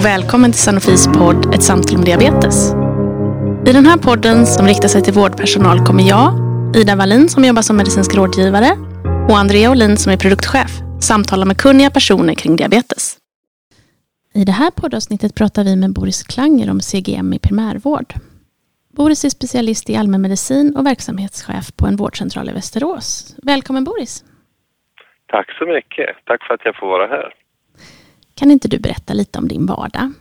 och välkommen till Sanofis podd Ett samtal om diabetes. I den här podden som riktar sig till vårdpersonal kommer jag, Ida Wallin som jobbar som medicinsk rådgivare och Andrea Olin som är produktchef samtala med kunniga personer kring diabetes. I det här poddavsnittet pratar vi med Boris Klanger om CGM i primärvård. Boris är specialist i allmänmedicin och verksamhetschef på en vårdcentral i Västerås. Välkommen Boris! Tack så mycket. Tack för att jag får vara här. Kan inte du berätta lite om din vardag?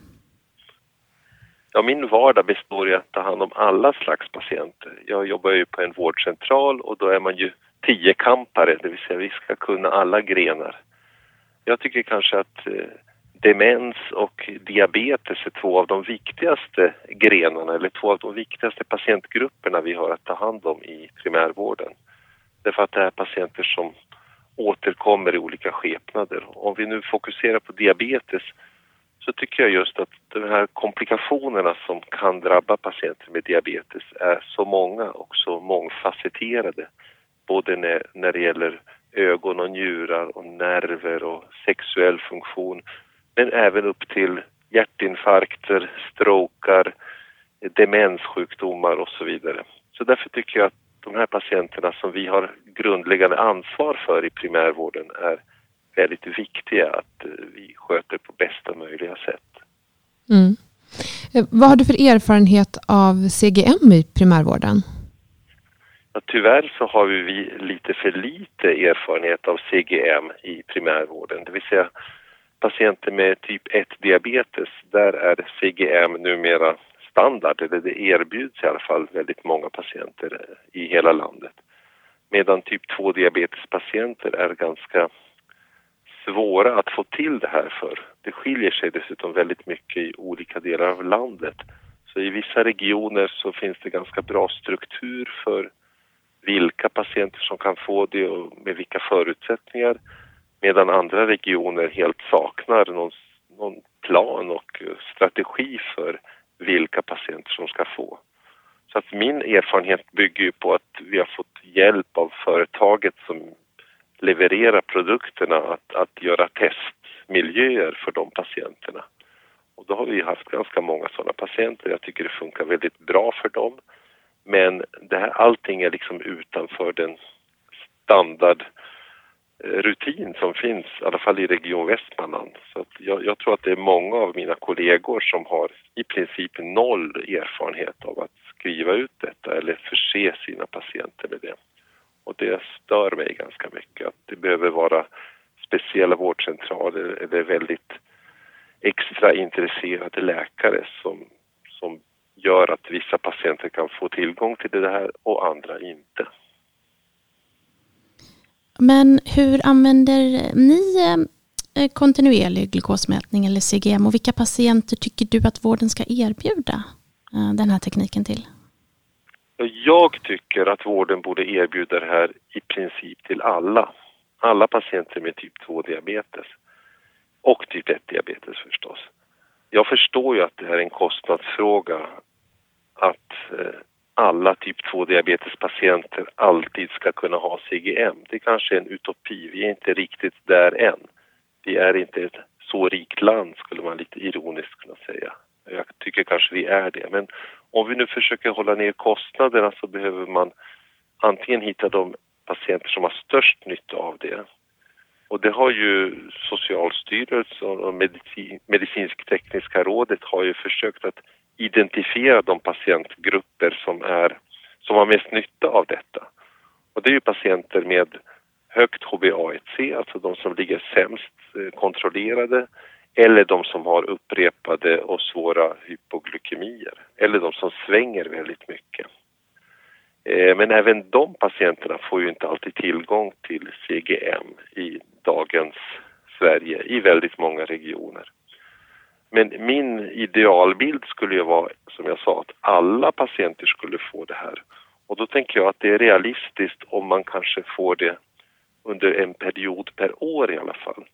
Ja, min vardag består i att ta hand om alla slags patienter. Jag jobbar ju på en vårdcentral och då är man ju tiokampare, det vill säga vi ska kunna alla grenar. Jag tycker kanske att eh, demens och diabetes är två av de viktigaste grenarna eller två av de viktigaste patientgrupperna vi har att ta hand om i primärvården. Därför att det är patienter som återkommer i olika skepnader. Om vi nu fokuserar på diabetes så tycker jag just att de här komplikationerna som kan drabba patienter med diabetes är så många och så mångfacetterade. Både när, när det gäller ögon och njurar och nerver och sexuell funktion men även upp till hjärtinfarkter, strokar, demenssjukdomar och så vidare. Så därför tycker jag att de här patienterna som vi har grundläggande ansvar för i primärvården är väldigt viktiga att eh, vi sköter på bästa möjliga sätt. Mm. Eh, vad har du för erfarenhet av CGM i primärvården? Ja, tyvärr så har vi lite för lite erfarenhet av CGM i primärvården, det vill säga patienter med typ 1-diabetes, där är CGM numera standard, eller det erbjuds i alla fall väldigt många patienter eh, i hela landet. Medan typ 2-diabetespatienter är ganska svåra att få till det här för. Det skiljer sig dessutom väldigt mycket i olika delar av landet. Så i vissa regioner så finns det ganska bra struktur för vilka patienter som kan få det och med vilka förutsättningar. Medan andra regioner helt saknar någon, någon plan och eh, strategi för vilka patienter som ska få. Så att min erfarenhet bygger ju på att vi har fått hjälp av företaget som levererar produkterna att, att göra testmiljöer för de patienterna. Och då har vi haft ganska många sådana patienter. Jag tycker det funkar väldigt bra för dem. Men det här, allting är liksom utanför den standard rutin som finns, i alla fall i Region Västmanland. Så jag, jag, tror att det är många av mina kollegor som har i princip noll erfarenhet av att skriva ut detta eller förse sina patienter med det. Och det stör mig ganska mycket att det behöver vara speciella vårdcentraler eller väldigt extra intresserade läkare som, som gör att vissa patienter kan få tillgång till det här och andra inte. Men hur använder ni eh, kontinuerlig glukosmätning eller CGM och vilka patienter tycker du att vården ska erbjuda eh, den här tekniken till? Jag tycker att vården borde erbjuda det här i princip till alla. Alla patienter med typ 2-diabetes. Och typ 1-diabetes förstås. Jag förstår ju att det här är en kostnadsfråga att eh, alla typ 2-diabetespatienter alltid ska kunna ha CGM. Det kanske är en utopi, vi är inte riktigt där än. Vi är inte ett så rikt land skulle man lite ironiskt kunna säga. Jag tycker kanske vi är det, men om vi nu försöker hålla ner kostnaderna så behöver man antingen hitta de patienter som har störst nytta av det. Och det har ju Socialstyrelsen och Medicinsk-tekniska rådet har ju försökt att identifiera de patientgrupper som, är, som har mest nytta av detta. Och det är ju patienter med högt HbA1c, alltså de som ligger sämst eh, kontrollerade eller de som har upprepade och svåra hypoglykemier eller de som svänger väldigt mycket. Eh, men även de patienterna får ju inte alltid tillgång till CGM i dagens Sverige i väldigt många regioner. Men min idealbild skulle ju vara, som jag sa, att alla patienter skulle få det här. Och då tänker jag att det är realistiskt om man kanske får det under en period per år i alla fall.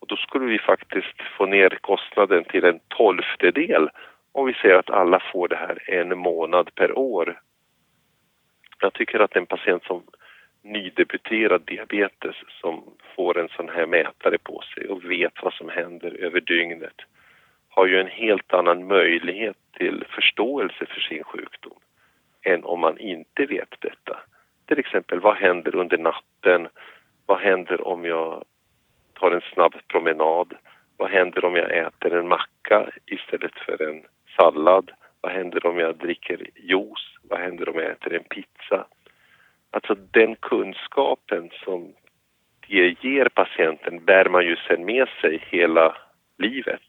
Och då skulle vi faktiskt få ner kostnaden till en tolftedel om vi säger att alla får det här en månad per år. Jag tycker att en patient som nydebuterad diabetes som får en sån här mätare på sig och vet vad som händer över dygnet har ju en helt annan möjlighet till förståelse för sin sjukdom än om man inte vet detta. Till exempel, vad händer under natten? Vad händer om jag tar en snabb promenad? Vad händer om jag äter en macka istället för en sallad? Vad händer om jag dricker juice? Vad händer om jag äter en pizza? Alltså den kunskapen som det ger patienten bär man ju sen med sig hela livet.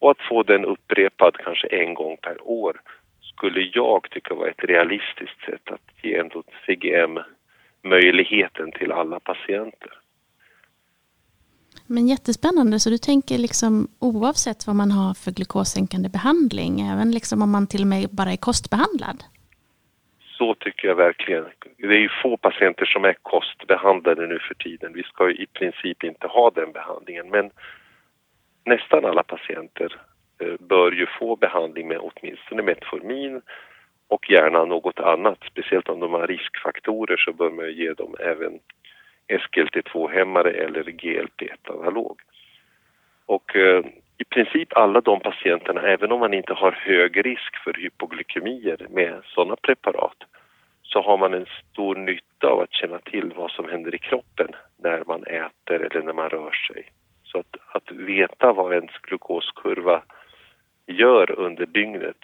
Och att få den upprepad kanske en gång per år skulle jag tycka var ett realistiskt sätt att ge ändå CGM möjligheten till alla patienter. Men jättespännande, så du tänker liksom oavsett vad man har för glukossänkande behandling, även liksom om man till och med bara är kostbehandlad? Så tycker jag verkligen. Det är ju få patienter som är kostbehandlade nu för tiden. Vi ska i princip inte ha den behandlingen, men nästan alla patienter eh, bör ju få behandling med åtminstone Metformin och gärna något annat. Speciellt om de har riskfaktorer så bör man ge dem även SGLT2-hämmare eller GLP-1-analog. Och eh, i princip alla de patienterna, även om man inte har hög risk för hypoglykemier med sådana preparat, så har man en stor nytta av att känna till vad som händer i kroppen när man äter eller när man rör sig. Så att, att veta vad ens glukoskurva gör under dygnet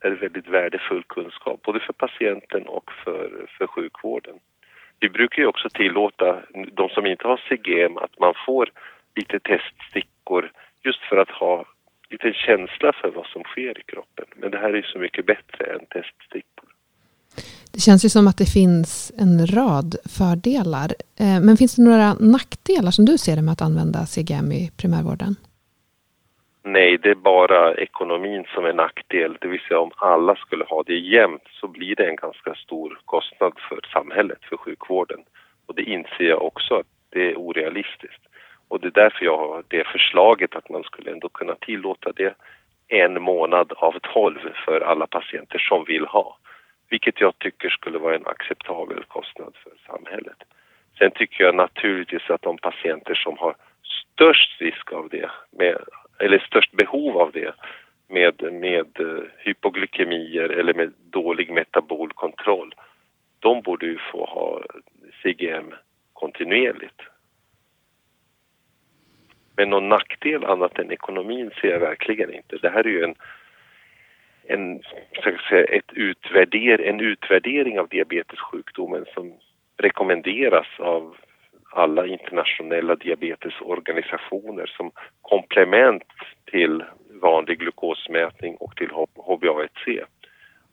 är väldigt värdefull kunskap, både för patienten och för, för sjukvården. Vi brukar ju också tillåta de som inte har CGM att man får lite teststickor just för att ha lite känsla för vad som sker i kroppen. Men det här är så mycket bättre än teststickor. Det känns ju som att det finns en rad fördelar. Eh, men finns det några nackdelar som du ser det med att använda CGM i primärvården? Nej, det är bara ekonomin som är nackdel. Det vill säga om alla skulle ha det jämnt så blir det en ganska stor kostnad för samhället, för sjukvården. Och det inser jag också att det är orealistiskt. Och det är därför jag har det förslaget att man skulle ändå kunna tillåta det en månad av tolv för alla patienter som vill ha. Vilket jag tycker skulle vara en acceptabel kostnad för samhället. Sen tycker jag naturligtvis att de patienter som har störst risk av det, med, eller störst behov av det, med, med eh, hypoglykemier eller med dålig metabolkontroll, de borde ju få ha CGM kontinuerligt. Men någon nackdel annat än ekonomin ser jag verkligen inte. Det här är ju en, en, säga, ett utvärder, en utvärdering av diabetessjukdomen som rekommenderas av alla internationella diabetesorganisationer som komplement till vanlig glukosmätning och till HbA1c.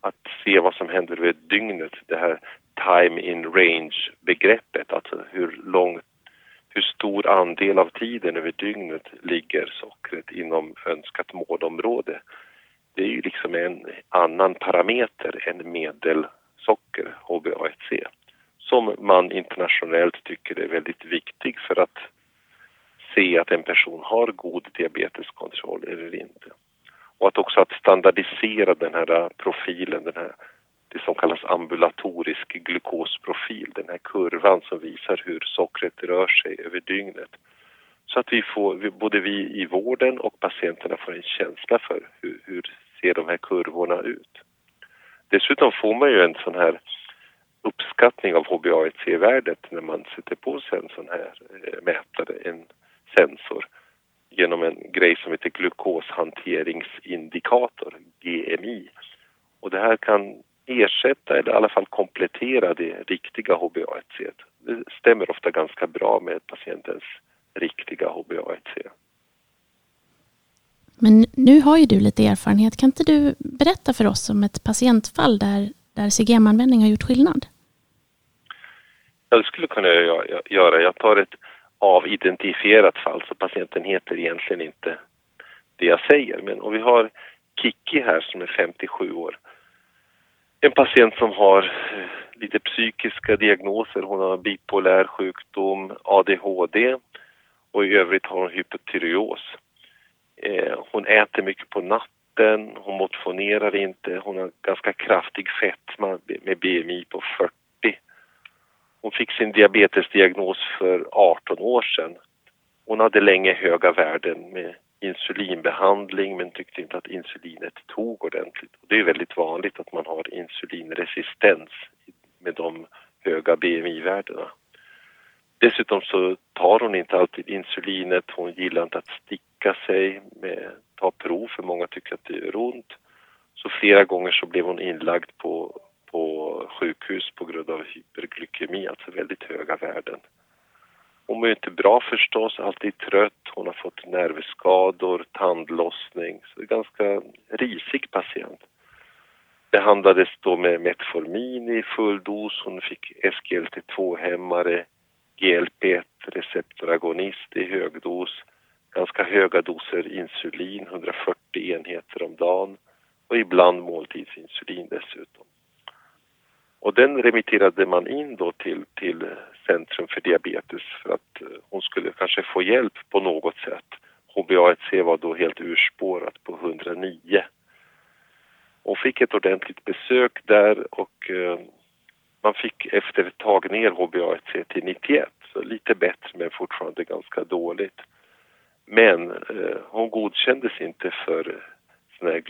Att se vad som händer över dygnet, det här time in range-begreppet, alltså hur långt hur stor andel av tiden över dygnet ligger sockret inom önskat målområde. Det är ju liksom en annan parameter än medelsocker, HbA1c, som man internationellt tycker är väldigt viktig för att se att en person har god diabeteskontroll eller inte. Och att också att standardisera den här profilen, den här det som kallas ambulatorisk glukosprofil, den här kurvan som visar hur sockret rör sig över dygnet. Så att vi får, både vi i vården och patienterna får en känsla för hur, hur ser de här kurvorna ut. Dessutom får man ju en sån här uppskattning av HbA1c-värdet när man sätter på sig en sån här eh, mätare, en sensor genom en grej som heter glukoshanteringsindikator, GMI. Och det här kan ersätta eller i alla fall komplettera det riktiga HbA1c. Det stämmer ofta ganska bra med patientens riktiga HbA1c. Men nu har ju du lite erfarenhet. Kan inte du berätta för oss om ett patientfall där, där CGM-användning har gjort skillnad? Ja, det skulle kunna göra. Jag tar ett avidentifierat fall så patienten heter egentligen inte det jag säger. Men om vi har Kiki här som är 57 år en patient som har eh, lite psykiska diagnoser. Hon har bipolär sjukdom, ADHD och i övrigt har hon hypotyreos. Eh, hon äter mycket på natten, hon motionerar inte, hon har ganska kraftig fetma med BMI på 40. Hon fick sin diabetesdiagnos för 18 år sedan. Hon hade länge höga värden med insulinbehandling men tyckte inte att insulinet tog ordentligt. Det är väldigt vanligt att man har insulinresistens med de höga BMI-värdena. Dessutom så tar hon inte alltid insulinet, hon gillar inte att sticka sig med ta prov för många tycker att det gör ont. Så flera gånger så blev hon inlagd på, på sjukhus på grund av hyperglykemi, alltså väldigt höga värden. Hon mår inte bra förstås, alltid trött, hon har fått nervskador, tandlossning, så det är en ganska risig patient. Behandlades då med Metformin i full dos, hon fick SGLT2-hämmare, GLP-1 receptoragonist i högdos, ganska höga doser insulin, 140 enheter om dagen och ibland måltidsinsulin dessutom. Och den remitterade man in då till, till Centrum för diabetes för att eh, hon skulle kanske få hjälp på något sätt. HbA1c var då helt urspårat på 109. Hon fick ett ordentligt besök där och eh, man fick efter ett tag ner HbA1c till 91, så lite bättre men fortfarande ganska dåligt. Men eh, hon godkändes inte för eh,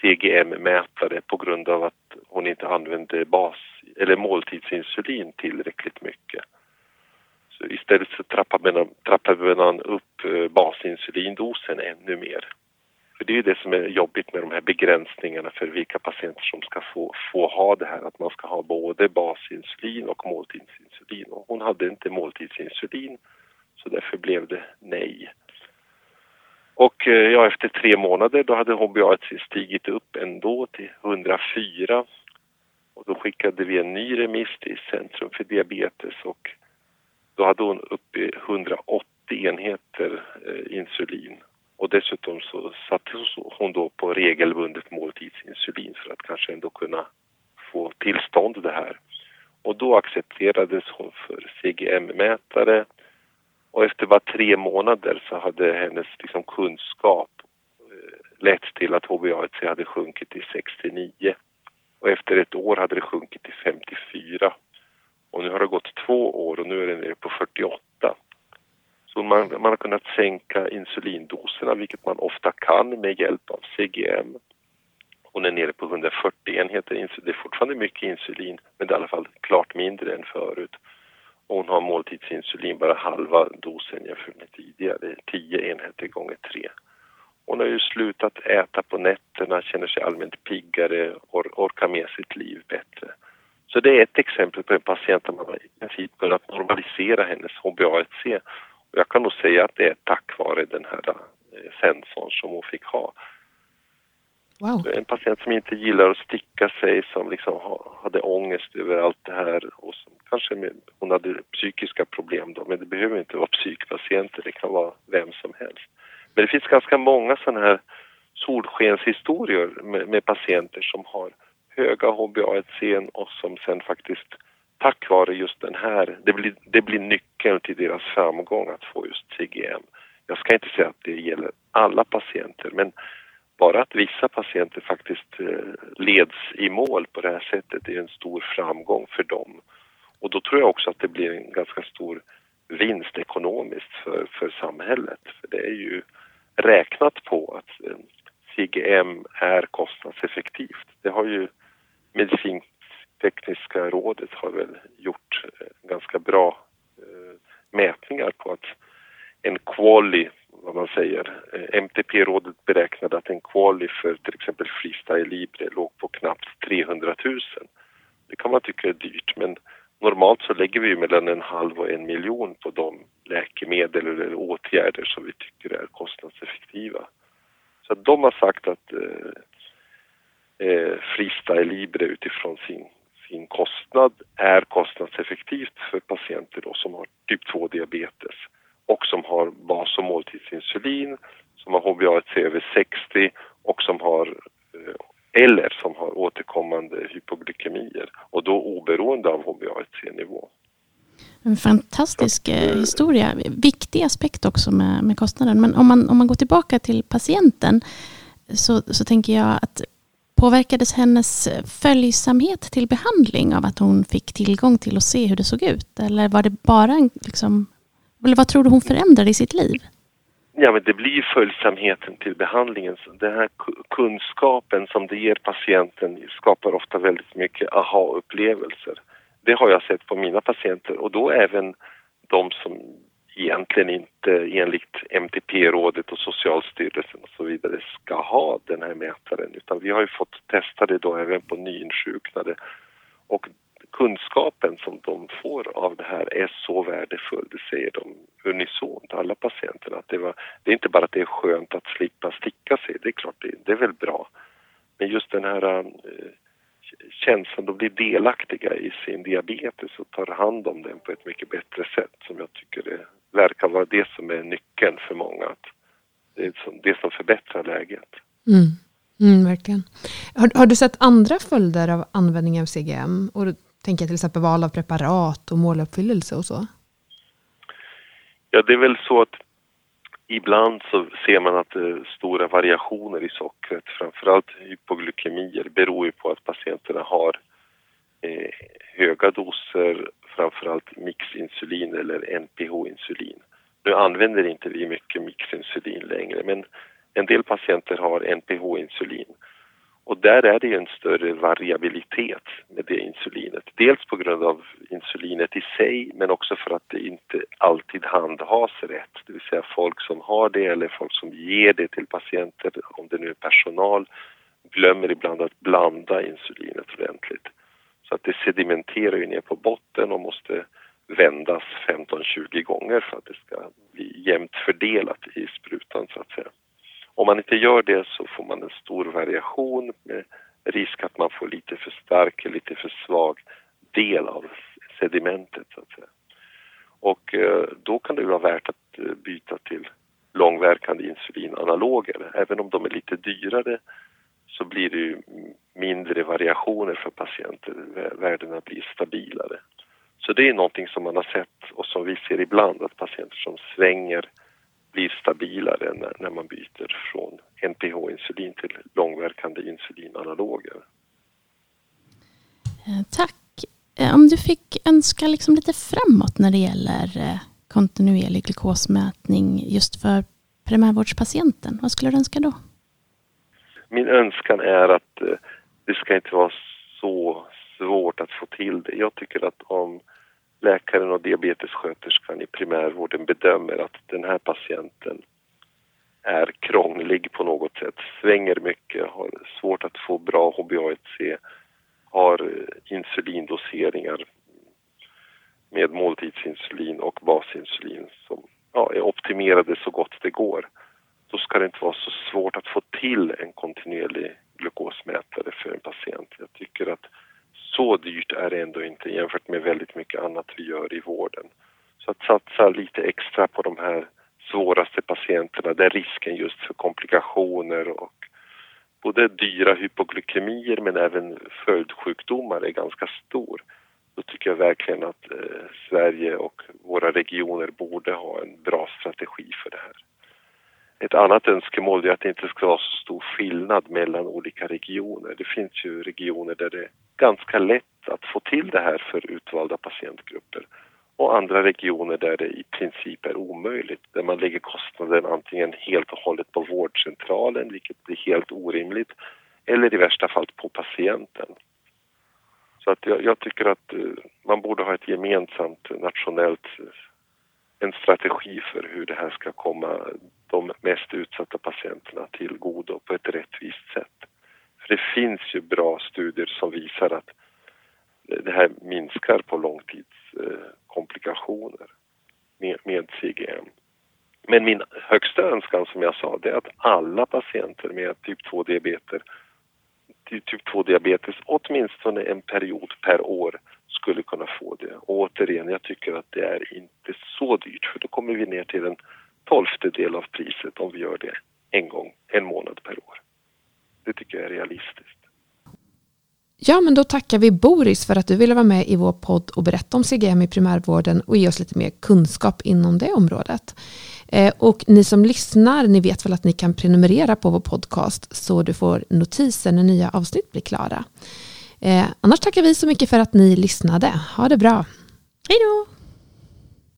CGM-mätare på grund av att hon inte använde bas eller måltidsinsulin tillräckligt mycket. Så istället så trappade man, trappade man upp eh, basinsulindosen ännu mer. För det är ju det som är jobbigt med de här begränsningarna för vilka patienter som ska få, få ha det här att man ska ha både basinsulin och måltidsinsulin. Och hon hade inte måltidsinsulin så därför blev det nej. Och eh, ja, efter tre månader då hade HbA1c stigit upp ändå till 104 och då skickade vi en ny remiss till Centrum för diabetes och då hade hon uppe i 180 enheter eh, insulin och dessutom så satte hon då på regelbundet måltidsinsulin för att kanske ändå kunna få tillstånd det här. Och då accepterades hon för CGM-mätare och efter bara tre månader så hade hennes liksom, kunskap eh, lett till att HbA1c hade sjunkit till 69 och efter ett år hade det sjunkit till 54. Och nu har det gått två år och nu är det nere på 48. Så man, man har kunnat sänka insulindoserna, vilket man ofta kan med hjälp av CGM. Hon är nere på 140 enheter insulin. Det är fortfarande mycket insulin, men det är i alla fall klart mindre än förut. Och hon har måltidsinsulin bara halva dosen jämfört med tidigare, 10 enheter gånger 3. Hon har ju slutat äta på nätterna, känner sig allmänt piggare och orkar med sitt liv bättre. Så det är ett exempel på en patient där man i princip kunnat normalisera hennes HbA1c. Jag kan nog säga att det är tack vare den här eh, sensorn som hon fick ha. Wow. En patient som inte gillar att sticka sig, som liksom hade ångest över allt det här och som kanske med, hon hade psykiska problem då, men det behöver inte vara psykpatienter, det kan vara vem som helst. Men det finns ganska många sådana här solskenshistorier med, med patienter som har höga HbA1c och som sen faktiskt tack vare just den här, det blir, det blir nyckeln till deras framgång att få just CGM. Jag ska inte säga att det gäller alla patienter men bara att vissa patienter faktiskt eh, leds i mål på det här sättet är en stor framgång för dem. Och då tror jag också att det blir en ganska stor vinst ekonomiskt för, för samhället. För det är ju räknat på att eh, CGM är kostnadseffektivt. Det har ju tekniska rådet har väl gjort eh, ganska bra eh, mätningar på att en quali, vad man säger, eh, MTP-rådet beräknade att en quali för till exempel Freestyle Libre låg på knappt 300 000. Det kan man tycka är dyrt men normalt så lägger vi mellan en halv och en miljon på de läkemedel eller åtgärder som vi tycker är kostnadseffektiva. Så de har sagt att eh, Freestyle Libre utifrån sin, sin kostnad är kostnadseffektivt för patienter då som har typ 2-diabetes och som har bas och måltidsinsulin, som har HbA1c över 60 och som har eh, eller som har återkommande hypoglykemier och då oberoende av HbA1c-nivå. En fantastisk att, eh, historia. Viktig aspekt också med, med kostnaden. Men om man, om man går tillbaka till patienten så, så tänker jag att påverkades hennes eh, följsamhet till behandling av att hon fick tillgång till att se hur det såg ut? Eller var det bara en, liksom, eller vad tror du hon förändrade i sitt liv? Ja, men det blir följsamheten till behandlingen. Den här kunskapen som det ger patienten skapar ofta väldigt mycket aha-upplevelser. Det har jag sett på mina patienter och då även de som egentligen inte enligt MTP-rådet och Socialstyrelsen och så vidare ska ha den här mätaren utan vi har ju fått testa det då även på nyinsjuknade och kunskapen som de får av det här är så värdefull, det säger de unisont, alla patienterna. Att det, var, det är inte bara att det är skönt att slippa sticka sig, det är klart det, det är väl bra. Men just den här äh, känslan att bli delaktiga i sin diabetes och tar hand om den på ett mycket bättre sätt som jag tycker är verkar vara det som är nyckeln för många. Att det, är som, det som förbättrar läget. Mm. Mm, verkligen. Har, har, du sett andra följder av användningen av CGM? Och då tänker jag till exempel val av preparat och måluppfyllelse och så. Ja, det är väl så att ibland så ser man att det är stora variationer i sockret. Framförallt hypoglykemier beror ju på att patienterna har eh, höga doser, framförallt mixinsulin eller NPH-insulin. Nu använder inte vi mycket mixinsulin längre men en del patienter har NPH-insulin och där är det en större variabilitet med det insulinet. Dels på grund av insulinet i sig men också för att det inte alltid handhas rätt. Det vill säga folk som har det eller folk som ger det till patienter, om det nu är personal, glömmer ibland att blanda insulinet ordentligt. Så att det sedimenterar ju ner på botten och måste vändas 15-20 gånger för att det ska bli jämnt fördelat i sprutan så att säga. Om man inte gör det så får man en stor variation med risk att man får lite för stark eller lite för svag del av sedimentet så att säga. Och eh, då kan det vara värt att eh, byta till långverkande insulinanaloger. Även om de är lite dyrare så blir det ju mindre variationer för patienter. Värdena blir stabilare. Så det är någonting som man har sett och som vi ser ibland att patienter som svänger blir stabilare när, när man byter från NPH-insulin till långverkande insulinanaloger. Eh, tack. Eh, om du fick önska liksom lite framåt när det gäller eh, kontinuerlig glukosmätning just för primärvårdspatienten, vad skulle du önska då? Min önskan är att eh, det ska inte vara så svårt att få till det. Jag tycker att om läkaren och diabetessköterskan i primärvården bedömer att den här patienten är krånglig på något sätt, svänger mycket, har svårt att få bra HbA1c, har eh, insulindoseringar med måltidsinsulin och basinsulin som ja, är optimerade så gott det går. Då ska det inte vara så svårt att få till en kontinuerlig glukosmätare för en patient. Jag tycker att så dyrt är det ändå inte jämfört med väldigt mycket annat vi gör i vården. Så att satsa lite extra på de här svåraste patienterna där risken just för komplikationer och både dyra hypoglykemier men även för är ganska stor. Då tycker jag verkligen att eh, Sverige och våra regioner borde ha en bra strategi för det här. Ett annat önskemål är att det inte ska vara så stor skillnad mellan olika regioner. Det finns ju regioner där det är ganska lätt att få till det här för utvalda patientgrupper och andra regioner där det i princip är omöjligt, där man lägger kostnaden antingen helt och hållet på vårdcentralen, vilket blir helt orimligt, eller i värsta fall på patienten. Så att jag, jag tycker att eh, man borde ha ett gemensamt eh, nationellt eh, en strategi för hur det här ska komma de mest utsatta patienterna till godo på ett rättvist sätt. För det finns ju bra studier som visar att det här minskar på långtidskomplikationer med, med CGM. Men min högsta önskan som jag sa det är att alla patienter med typ 2-diabetes typ 2-diabetes åtminstone en period per år skulle kunna få det. Och återigen, jag tycker att det är inte så dyrt för då kommer vi ner till en tolftedel av priset om vi gör det en gång, en månad per år. Det tycker jag är realistiskt. Ja, men då tackar vi Boris för att du ville vara med i vår podd och berätta om CGM i primärvården och ge oss lite mer kunskap inom det området. Eh, och ni som lyssnar, ni vet väl att ni kan prenumerera på vår podcast så du får notiser när nya avsnitt blir klara. Eh, annars tackar vi så mycket för att ni lyssnade. Ha det bra. Hej då!